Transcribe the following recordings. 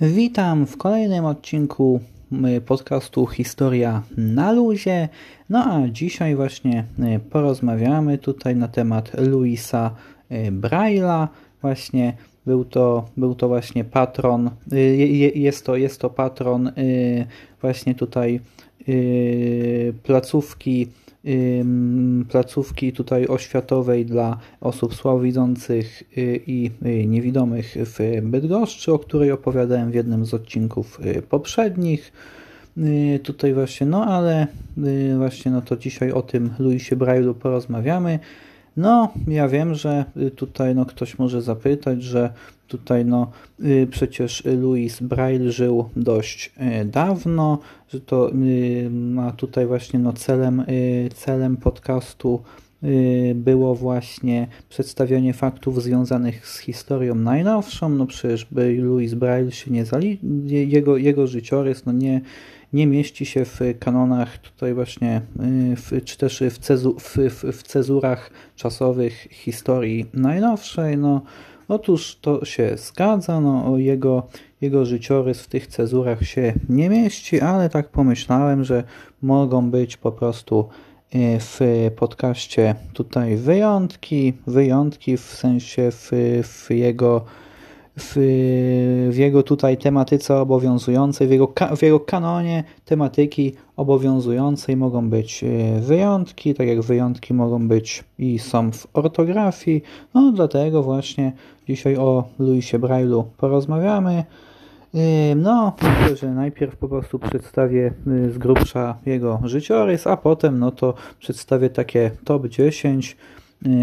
Witam w kolejnym odcinku podcastu Historia na luzie. No a dzisiaj właśnie e, porozmawiamy tutaj na temat Louisa e, Braille'a. Właśnie był to, był to właśnie patron, jest to, jest to patron właśnie tutaj placówki placówki tutaj oświatowej dla osób słabowidzących y, i y, niewidomych w Bydgoszczy, o której opowiadałem w jednym z odcinków y, poprzednich. Tutaj właśnie, no ale właśnie no to dzisiaj o tym Louisie Braille'u porozmawiamy. No, ja wiem, że tutaj no, ktoś może zapytać, że tutaj no, przecież Louis Braille żył dość dawno, że to a tutaj właśnie no, celem, celem podcastu było właśnie przedstawienie faktów związanych z historią najnowszą. No przecież Louis Braille się nie zali, jego, jego życiorys no nie, nie mieści się w kanonach tutaj właśnie, w, czy też w, cezu, w, w, w cezurach czasowych historii najnowszej. No, otóż to się zgadza, no, jego, jego życiorys w tych cezurach się nie mieści, ale tak pomyślałem, że mogą być po prostu e, w podcaście tutaj wyjątki, wyjątki w sensie w, w jego w, w, jego tutaj tematyce obowiązującej, w jego, w jego kanonie tematyki obowiązującej mogą być e, wyjątki, tak jak wyjątki mogą być i są w ortografii. No dlatego właśnie dzisiaj o Louisie Braille'u porozmawiamy. E, no, myślę, że najpierw po prostu przedstawię e, z grubsza jego życiorys, a potem no to przedstawię takie top 10 Y,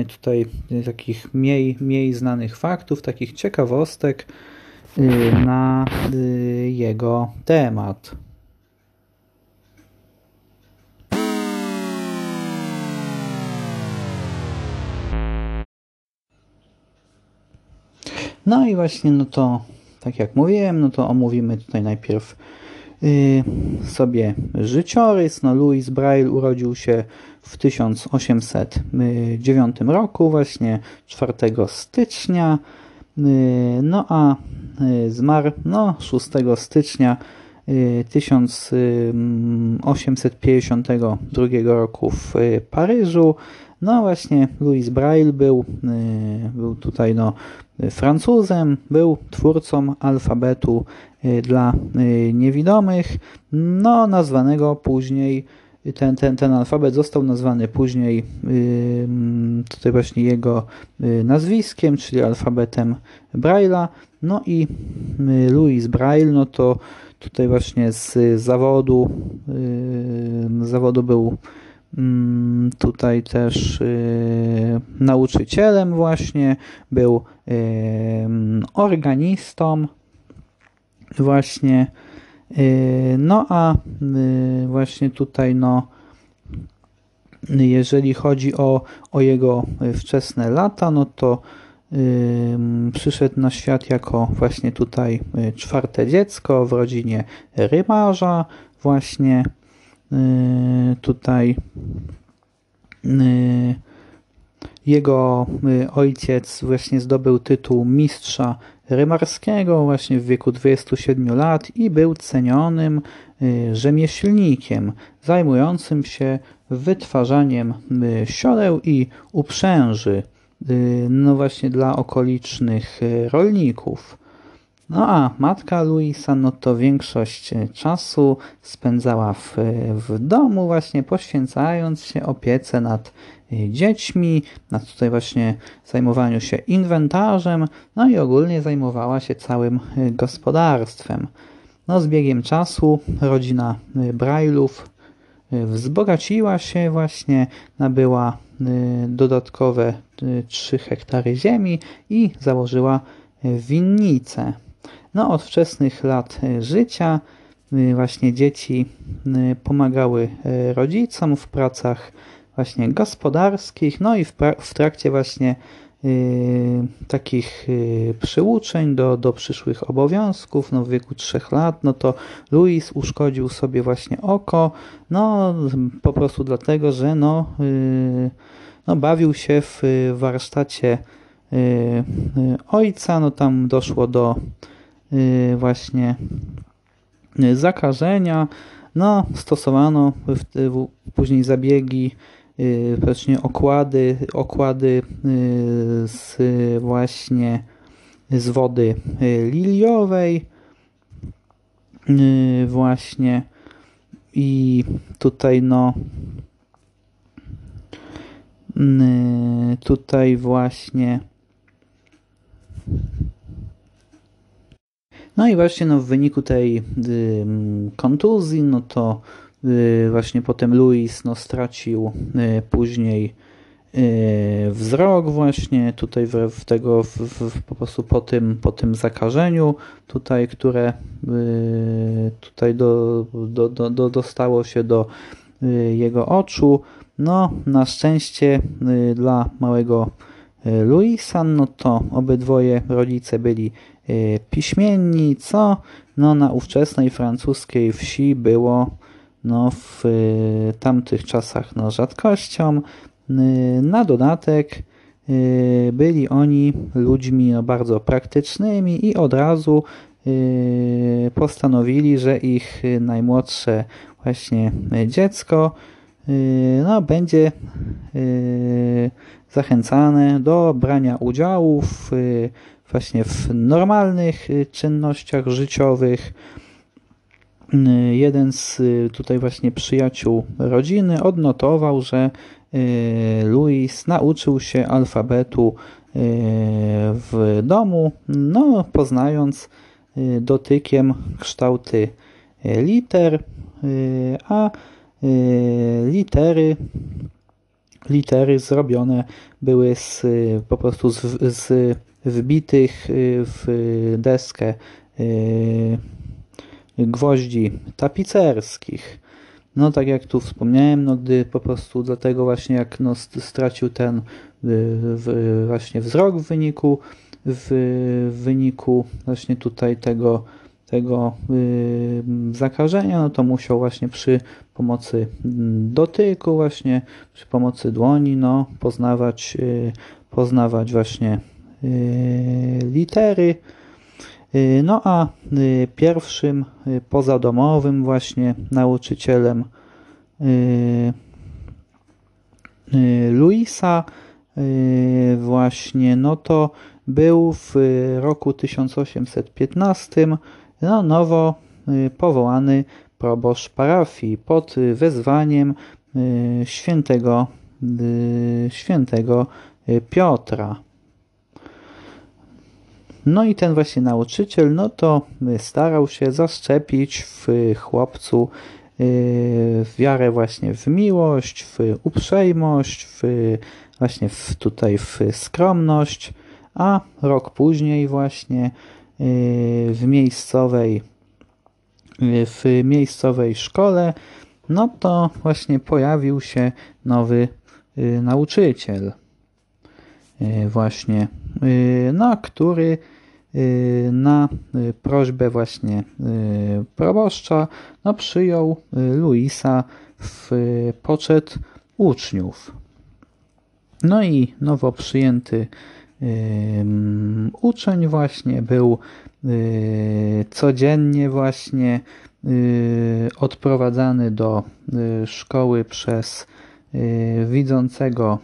tutaj takich mniej, mniej znanych faktów, takich ciekawostek y, na y, jego temat. No i właśnie, no to tak jak mówiłem, no to omówimy tutaj najpierw sobie życiorys. No, Louis Braille urodził się w 1809 roku, właśnie 4 stycznia, no a zmarł no, 6 stycznia 1852 roku w Paryżu. No właśnie, Louis Braille był, był tutaj no, Francuzem, był twórcą alfabetu dla niewidomych, no nazwanego później ten, ten, ten alfabet został nazwany później tutaj właśnie jego y, nazwiskiem, czyli alfabetem Braille'a. No i Louis Braille, no to tutaj właśnie z zawodu, z zawodu był tutaj też y, nauczycielem właśnie, był organistą właśnie Yy, no a yy, właśnie tutaj no jeżeli chodzi o, o jego wczesne lata, no to przyszedł na świat jako właśnie tutaj czwarte dziecko w rodzinie rymarza, właśnie tutaj jego ojciec właśnie zdobył tytuł mistrza rymarskiego właśnie w wieku 27 lat i był cenionym y, rzemieślnikiem zajmującym się wytwarzaniem y, siodeł i uprzęży y, no właśnie dla okolicznych rolników. No a matka Luisa, no to większość czasu spędzała w, w domu, właśnie poświęcając się opiece nad dziećmi, nad tutaj właśnie zajmowaniu się inwentarzem, no i ogólnie zajmowała się całym gospodarstwem. No z biegiem czasu rodzina Brailów wzbogaciła się właśnie, nabyła dodatkowe 3 hektary ziemi i założyła winnicę. No, od wczesnych lat e, życia e, właśnie dzieci e, pomagały rodzicom w pracach właśnie gospodarskich, no i w, w trakcie właśnie takich przyuczeń do, do przyszłych obowiązków, no w wieku 3 lat, no to Louis uszkodził sobie właśnie oko, no po prostu dlatego, że no, no bawił się w warsztacie ojca, no tam doszło do właśnie zakażenia. No, stosowano później zabiegi, właśnie okłady, okłady z właśnie z wody liliowej właśnie i tutaj no tutaj właśnie no i właśnie no w wyniku tej y, kontuzji no to y, właśnie potem Louis no stracił y, później y, wzrok właśnie tutaj w, w tego w, w, po prostu po tym, po tym zakażeniu tutaj, które y, tutaj do, do, do, do, dostało się do y, jego oczu. No, na szczęście dla małego Luisa, no to obydwoje rodzice byli piśmienni, co no, na ówczesnej francuskiej wsi było no, w tamtych czasach no, rzadkością. Na dodatek byli oni ludźmi no, bardzo praktycznymi i od razu postanowili, że ich najmłodsze właśnie dziecko Y, no, będzie y, zachęcane do brania udziału w, właśnie w normalnych y, czynnościach życiowych. Jeden z tutaj właśnie przyjaciół rodziny odnotował, że Louis nauczył się alfabetu w domu, no, poznając dotykiem kształty liter, a Y, litery litery zrobione były z, po prostu z, z wbitych y, w deskę y, gwoździ tapicerskich. No tak jak tu wspomniałem, no gdy po prostu dlatego właśnie jak no stracił ten w, właśnie wzrok w wyniku w, wyniku właśnie tutaj tego tego y, zakażenia, no to musiał właśnie przy pomocy mm, dotyku, właśnie przy pomocy dłoni, no, poznawać, y, poznawać właśnie y, litery. No a pierwszym pozadomowym właśnie nauczycielem Luisa właśnie no to był w roku 1815 no, nowo y, powołany proboszcz parafii pod wezwaniem y, świętego, y, świętego Piotra. No i ten właśnie nauczyciel, no to starał się zaszczepić w chłopcu wiarę właśnie w miłość, w uprzejmość, w właśnie w, tutaj w skromność, a rok później właśnie w miejscowej, w miejscowej szkole, no to właśnie pojawił się nowy y, nauczyciel, y, właśnie, y, no, który na prośbę właśnie proboszcza no, przyjął Luisa w poczet uczniów. No i nowo przyjęty uczeń właśnie był codziennie właśnie odprowadzany do szkoły przez widzącego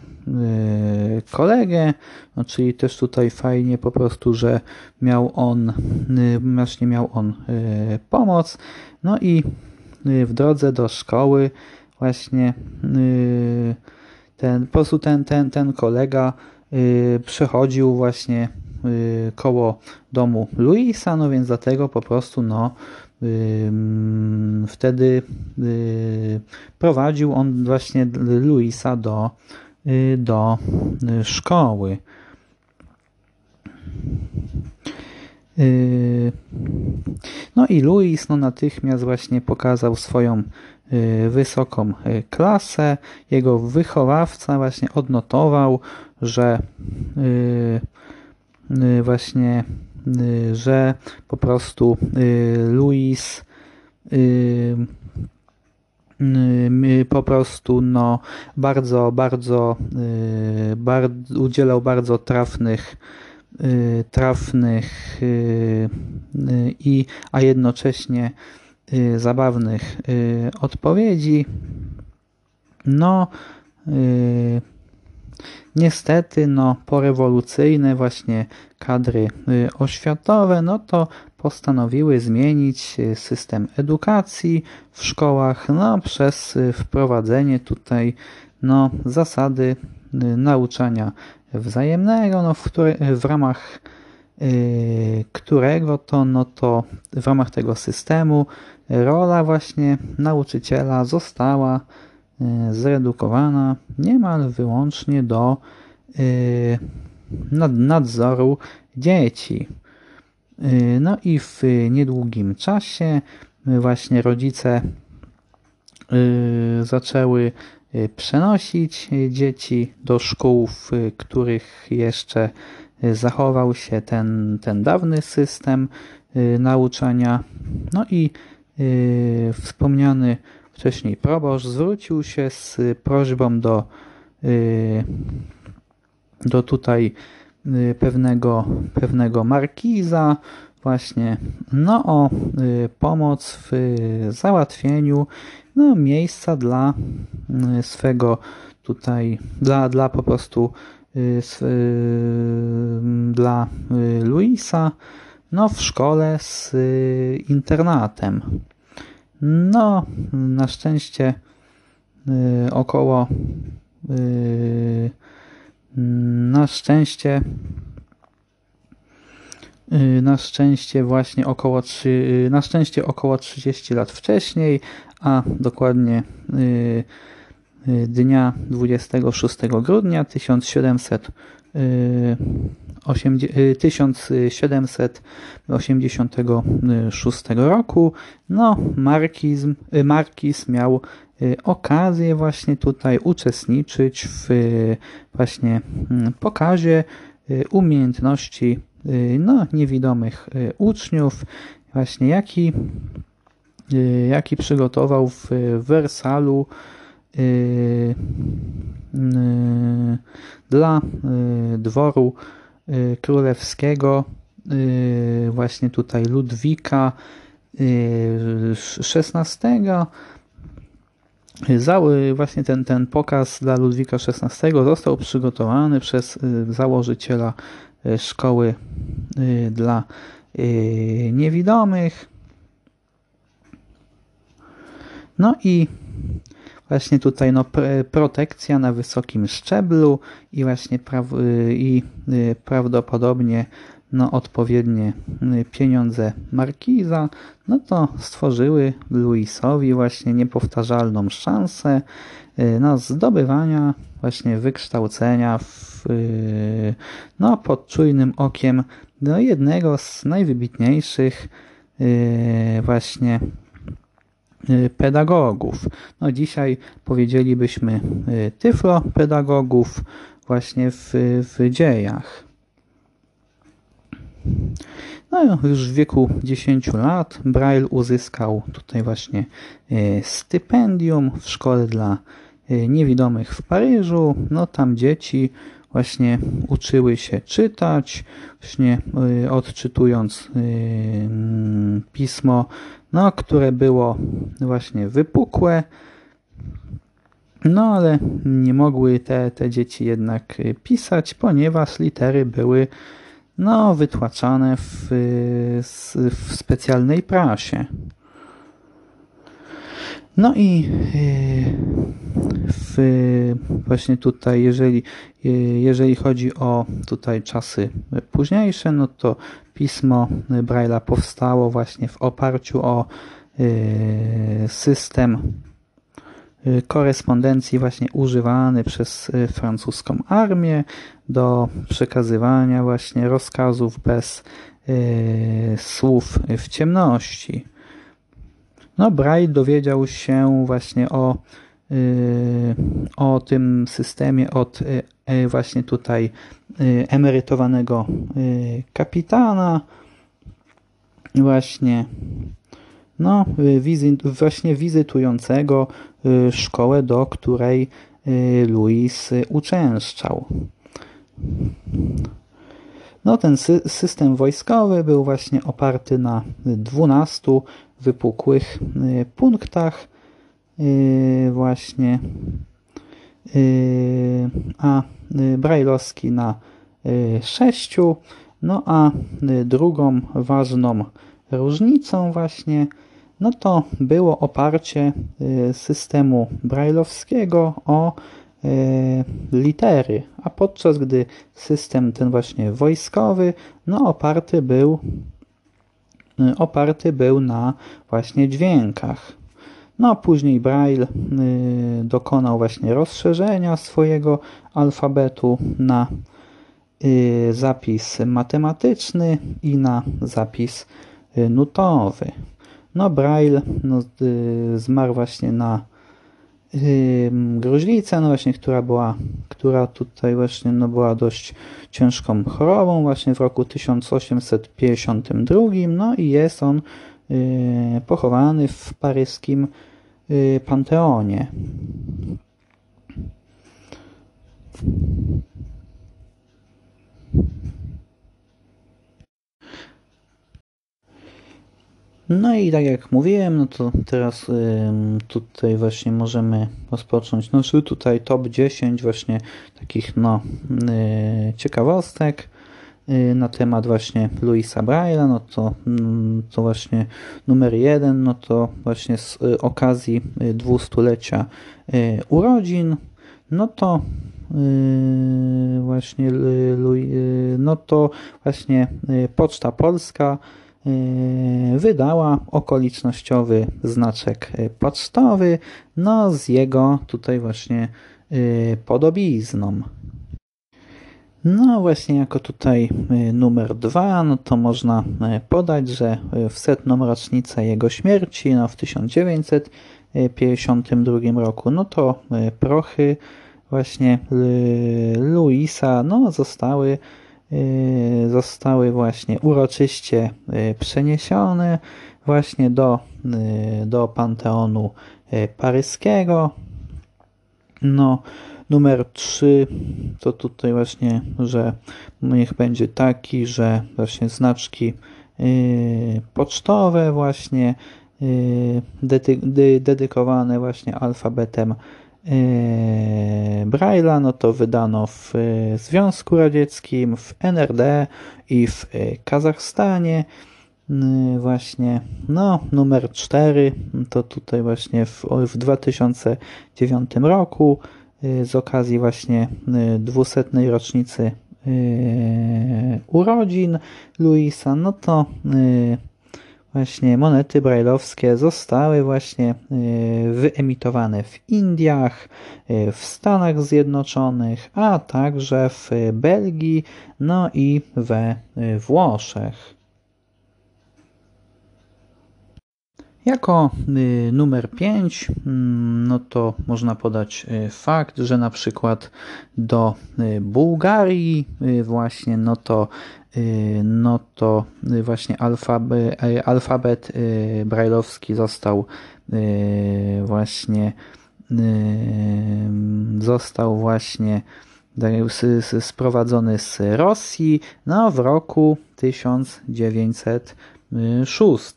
kolegę, no, czyli też tutaj fajnie po prostu, że miał on, właśnie miał on pomoc, no i w drodze do szkoły właśnie ten, po prostu ten, ten, ten kolega Y, przechodził właśnie y, koło domu Luisa, no więc dlatego po prostu no wtedy y, prowadził on właśnie Luisa do, do szkoły. No i Luis no natychmiast właśnie pokazał swoją wysoką klasę. Jego wychowawca właśnie odnotował, że właśnie, że po prostu Louis po prostu no, bardzo, bardzo, bardzo udzielał bardzo trafnych trafnych i a jednocześnie zabawnych odpowiedzi. No, niestety, no, porewolucyjne właśnie kadry oświatowe, no to postanowiły zmienić system edukacji w szkołach no, przez wprowadzenie tutaj no, zasady nauczania wzajemnego, no, w, które, w ramach którego to, no to w ramach tego systemu rola właśnie nauczyciela została zredukowana niemal wyłącznie do nadzoru dzieci. No i w niedługim czasie właśnie rodzice zaczęły Y, przenosić dzieci do szkół, w których jeszcze zachował się ten, ten dawny system y, nauczania. No i y, wspomniany wcześniej proboszcz zwrócił się z prośbą do, do tutaj pewnego, pewnego markiza, właśnie no, o pomoc w załatwieniu no, miejsca dla y, swego tutaj, dla, dla po prostu y, y, dla Luisa no, w szkole z internatem. No, na szczęście około na szczęście na szczęście właśnie około 3, na szczęście około 30 lat wcześniej a dokładnie y, y, dnia 26 grudnia 1700 1786 roku. No, markizm, y, markiz miał okazję właśnie tutaj uczestniczyć w właśnie mm, pokazie umiejętności no, niewidomych uczniów, właśnie jaki Y, jaki przygotował w Wersalu y, y, dla dworu królewskiego właśnie tutaj Ludwika XVI właśnie ten, ten pokaz dla Ludwika XVI został przygotowany przez założyciela szkoły dla niewidomych. No i właśnie tutaj no, protekcja na wysokim szczeblu i właśnie pra i y, prawdopodobnie no, odpowiednie y, pieniądze markiza, no to stworzyły Luisowi właśnie niepowtarzalną szansę y, no, zdobywania właśnie wykształcenia w, no, pod czujnym okiem no, jednego z najwybitniejszych właśnie Y, pedagogów. No dzisiaj powiedzielibyśmy y, tyflopedagogów właśnie w, w dziejach. No już w wieku 10 lat Braille uzyskał tutaj właśnie y, stypendium w szkole dla niewidomych w Paryżu. No tam dzieci właśnie uczyły się czytać, właśnie odczytując mm, pismo no, które było właśnie wypukłe, no ale nie mogły te, te dzieci jednak pisać, ponieważ litery były no, wytłaczane w, w specjalnej prasie. No i w, właśnie tutaj, jeżeli, jeżeli chodzi o tutaj czasy późniejsze, no to pismo Braille'a powstało właśnie w oparciu o y, system y, korespondencji właśnie używany przez y, francuską armię do przekazywania właśnie rozkazów bez słów w ciemności. No, Braille dowiedział się właśnie o, o tym systemie od właśnie tutaj Y, emerytowanego y, kapitana właśnie no, y, wizyt, właśnie wizytującego szkołę, do której Louis uczęszczał. No ten sy system wojskowy był właśnie oparty na 12 wypukłych punktach właśnie a brajlowski na 6 no a y, drugą ważną różnicą właśnie no to było oparcie y, systemu brajlowskiego o y, litery, a podczas gdy system ten właśnie wojskowy no oparty był oparty był na właśnie dźwiękach. No a później Braille dokonał właśnie rozszerzenia swojego alfabetu na Y, zapis matematyczny i na zapis y, nutowy. No Braille no, y, zmarł właśnie na gruźlicę, no właśnie, która była, która tutaj właśnie no, była dość ciężką chorobą właśnie w roku 1852, no i jest on pochowany w paryskim Panteonie. No i tak jak mówiłem, no to teraz y, tutaj właśnie możemy rozpocząć nasz tutaj top 10 właśnie takich no y, ciekawostek y, na temat właśnie Louisa Braille'a, no to, mm, to właśnie numer jeden, no to właśnie z okazji dwustulecia urodzin, no to właśnie no to właśnie Poczta Polska wydała okolicznościowy znaczek e, pocztowy, no z jego tutaj właśnie e, podobizną. No właśnie jako tutaj numer dwa, no to można podać, że w setną rocznicę jego śmierci, no w 1952 roku, no to prochy właśnie Luisa no zostały zostały właśnie uroczyście y, przeniesione właśnie do, y, do Panteonu Paryskiego. No, numer 3 to tutaj właśnie, że niech będzie taki, że właśnie znaczki pocztowe właśnie dedykowane właśnie alfabetem Braille'a, no to wydano w yy, Związku Radzieckim, w NRD i w yy, Kazachstanie. Właśnie, no, numer 4 to tutaj właśnie w, w 2009 roku z okazji właśnie 200. rocznicy urodzin Luisa, no to właśnie monety brajlowskie zostały właśnie e, wyemitowane w Indiach, e, w Stanach Zjednoczonych, a także w Belgii, no i we e, Włoszech. Jako numer 5, mm, no to można podać fakt, że na przykład do Bułgarii właśnie, no to Y, no to właśnie alfabet, y, alfabet brajlowski został y, właśnie został właśnie sprowadzony z Rosji no, w roku 1906.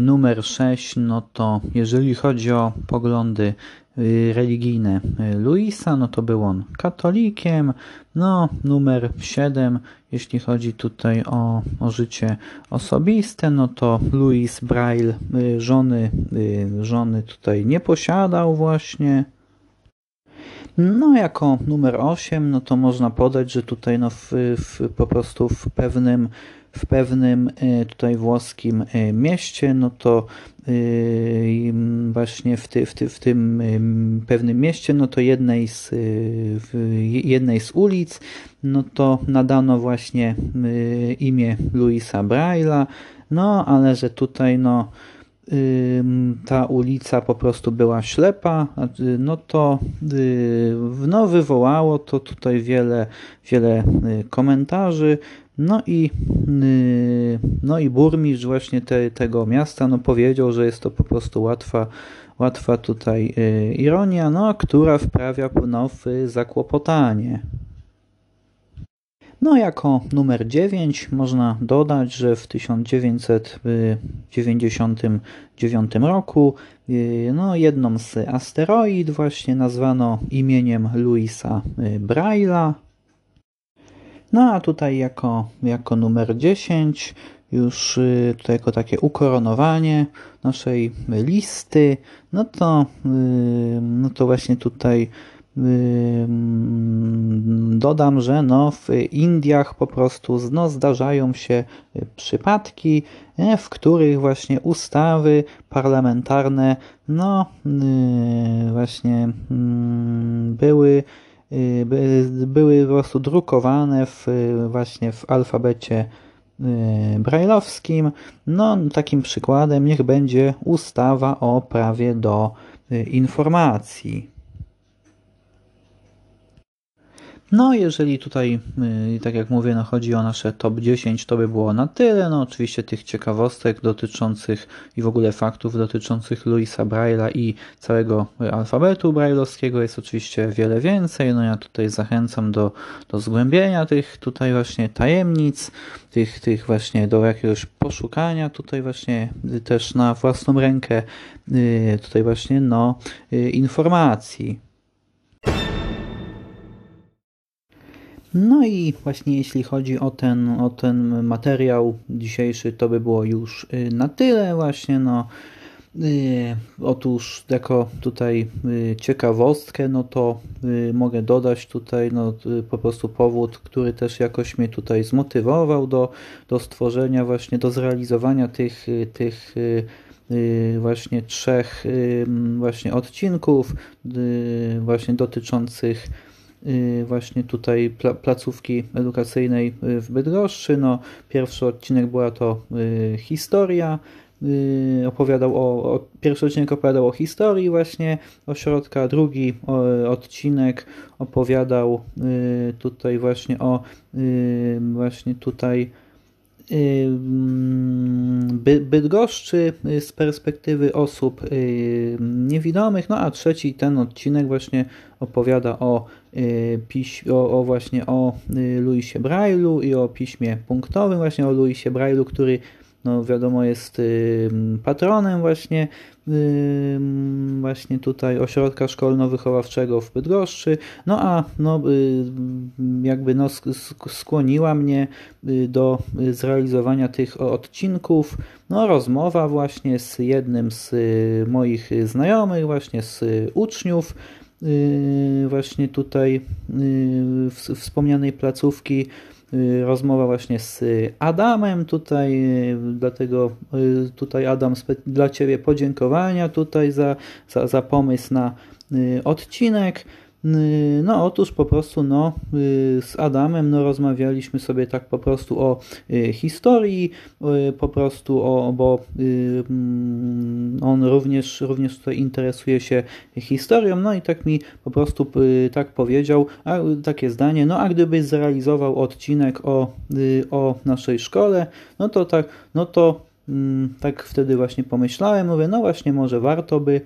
Numer 6, no to jeżeli chodzi o poglądy Y, religijne y, Luisa, no to był on katolikiem. No, numer 7, jeśli chodzi tutaj o, o życie osobiste, no to Louis Braille y, żony, żony tutaj nie posiadał właśnie. No, jako numer 8, no to można podać, że tutaj no w, w, po prostu w pewnym w pewnym e, tutaj włoskim e, mieście, no to e, właśnie w, ty, w, ty, w tym pewnym mieście, no to jednej z, jednej z ulic, no to nadano właśnie imię Louisa Braille'a, no ale że tutaj no ta ulica po prostu była ślepa, no to no, wywołało to tutaj wiele, wiele komentarzy. No i, no i burmistrz właśnie te, tego miasta no powiedział, że jest to po prostu łatwa, łatwa tutaj ironia, no, która wprawia w zakłopotanie. No, jako numer 9 można dodać, że w 1999 roku y, no, jedną z asteroid właśnie nazwano imieniem Louisa Braille'a. No a tutaj jako, jako numer 10 już y, tutaj jako takie ukoronowanie naszej listy, no to, y, no to właśnie tutaj dodam, że no w Indiach po prostu no, zdarzają się przypadki, e, w których właśnie ustawy parlamentarne no właśnie były były po prostu drukowane w, właśnie w alfabecie brajlowskim. No, takim przykładem niech będzie ustawa o prawie do informacji. No, jeżeli tutaj, y, tak jak mówię, no, chodzi o nasze top 10, to by było na tyle. No, oczywiście tych ciekawostek dotyczących i w ogóle faktów dotyczących Louisa Braille'a i całego alfabetu braille'owskiego jest oczywiście wiele więcej. No, ja tutaj zachęcam do, do zgłębienia tych tutaj właśnie tajemnic, tych, tych właśnie do jakiegoś poszukania tutaj właśnie też na własną rękę y, tutaj właśnie no y, informacji. No i właśnie jeśli chodzi o ten, o ten materiał dzisiejszy, to by było już y, na tyle właśnie, no. Y, otóż jako tutaj y, ciekawostkę, no to mogę dodać tutaj no, po prostu powód, który też jakoś mnie tutaj zmotywował do, do stworzenia właśnie, do zrealizowania tych, tych właśnie trzech właśnie odcinków właśnie dotyczących właśnie tutaj placówki edukacyjnej y, w Bydgoszczy. No, pierwszy odcinek była to y, historia, opowiadał o, o, pierwszy odcinek opowiadał o historii właśnie ośrodka, drugi odcinek opowiadał tutaj właśnie o właśnie tutaj Bydgoszczy z perspektywy osób niewidomych, no a trzeci ten odcinek właśnie opowiada o, piś, o, o właśnie o Louisie Braille'u i o piśmie punktowym, właśnie o Louisie Braille'u, który no wiadomo jest patronem właśnie właśnie tutaj ośrodka szkolno-wychowawczego w Bydgoszczy, no a no, y, jakby no skłoniła mnie y, do zrealizowania tych odcinków, no rozmowa właśnie z jednym z y, moich znajomych, właśnie z uczniów, właśnie tutaj wspomnianej placówki, Y, rozmowa właśnie z Adamem tutaj, y, dlatego y, tutaj Adam dla Ciebie podziękowania tutaj za, za, za pomysł na odcinek. Y, no otóż po prostu no, y, z Adamem no, rozmawialiśmy sobie tak po prostu o y, historii, po prostu o, bo mm, on również, również tutaj interesuje się historią, no i tak mi po prostu tak powiedział, a, takie zdanie, no a gdybyś zrealizował odcinek o, o naszej szkole, no to tak, no to mm, tak wtedy właśnie pomyślałem, mówię, no właśnie może warto by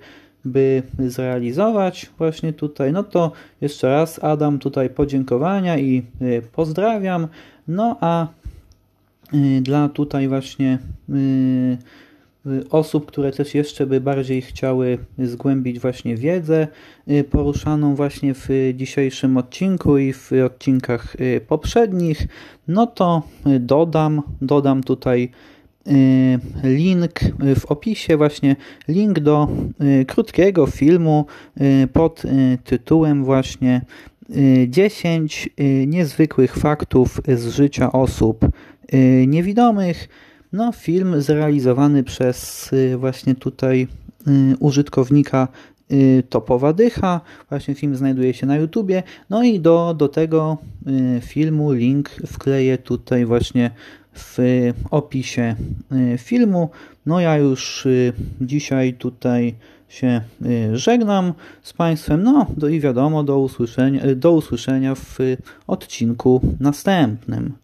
by zrealizować właśnie tutaj. No to jeszcze raz Adam tutaj podziękowania i y, pozdrawiam. No a y, dla tutaj właśnie y, osób, które też jeszcze by bardziej chciały zgłębić właśnie wiedzę poruszaną właśnie w dzisiejszym odcinku i w odcinkach poprzednich, no to dodam, dodam tutaj link w opisie, właśnie link do y, krótkiego filmu y, pod tytułem właśnie 10 niezwykłych faktów z życia osób niewidomych. No, film zrealizowany przez właśnie tutaj użytkownika Topowa Dycha. Właśnie film znajduje się na YouTubie. No i do, do tego filmu link wkleję tutaj właśnie w opisie y, filmu. No ja już y, dzisiaj tutaj się y, żegnam z Państwem. No i wiadomo, do usłyszenia, do usłyszenia w odcinku następnym.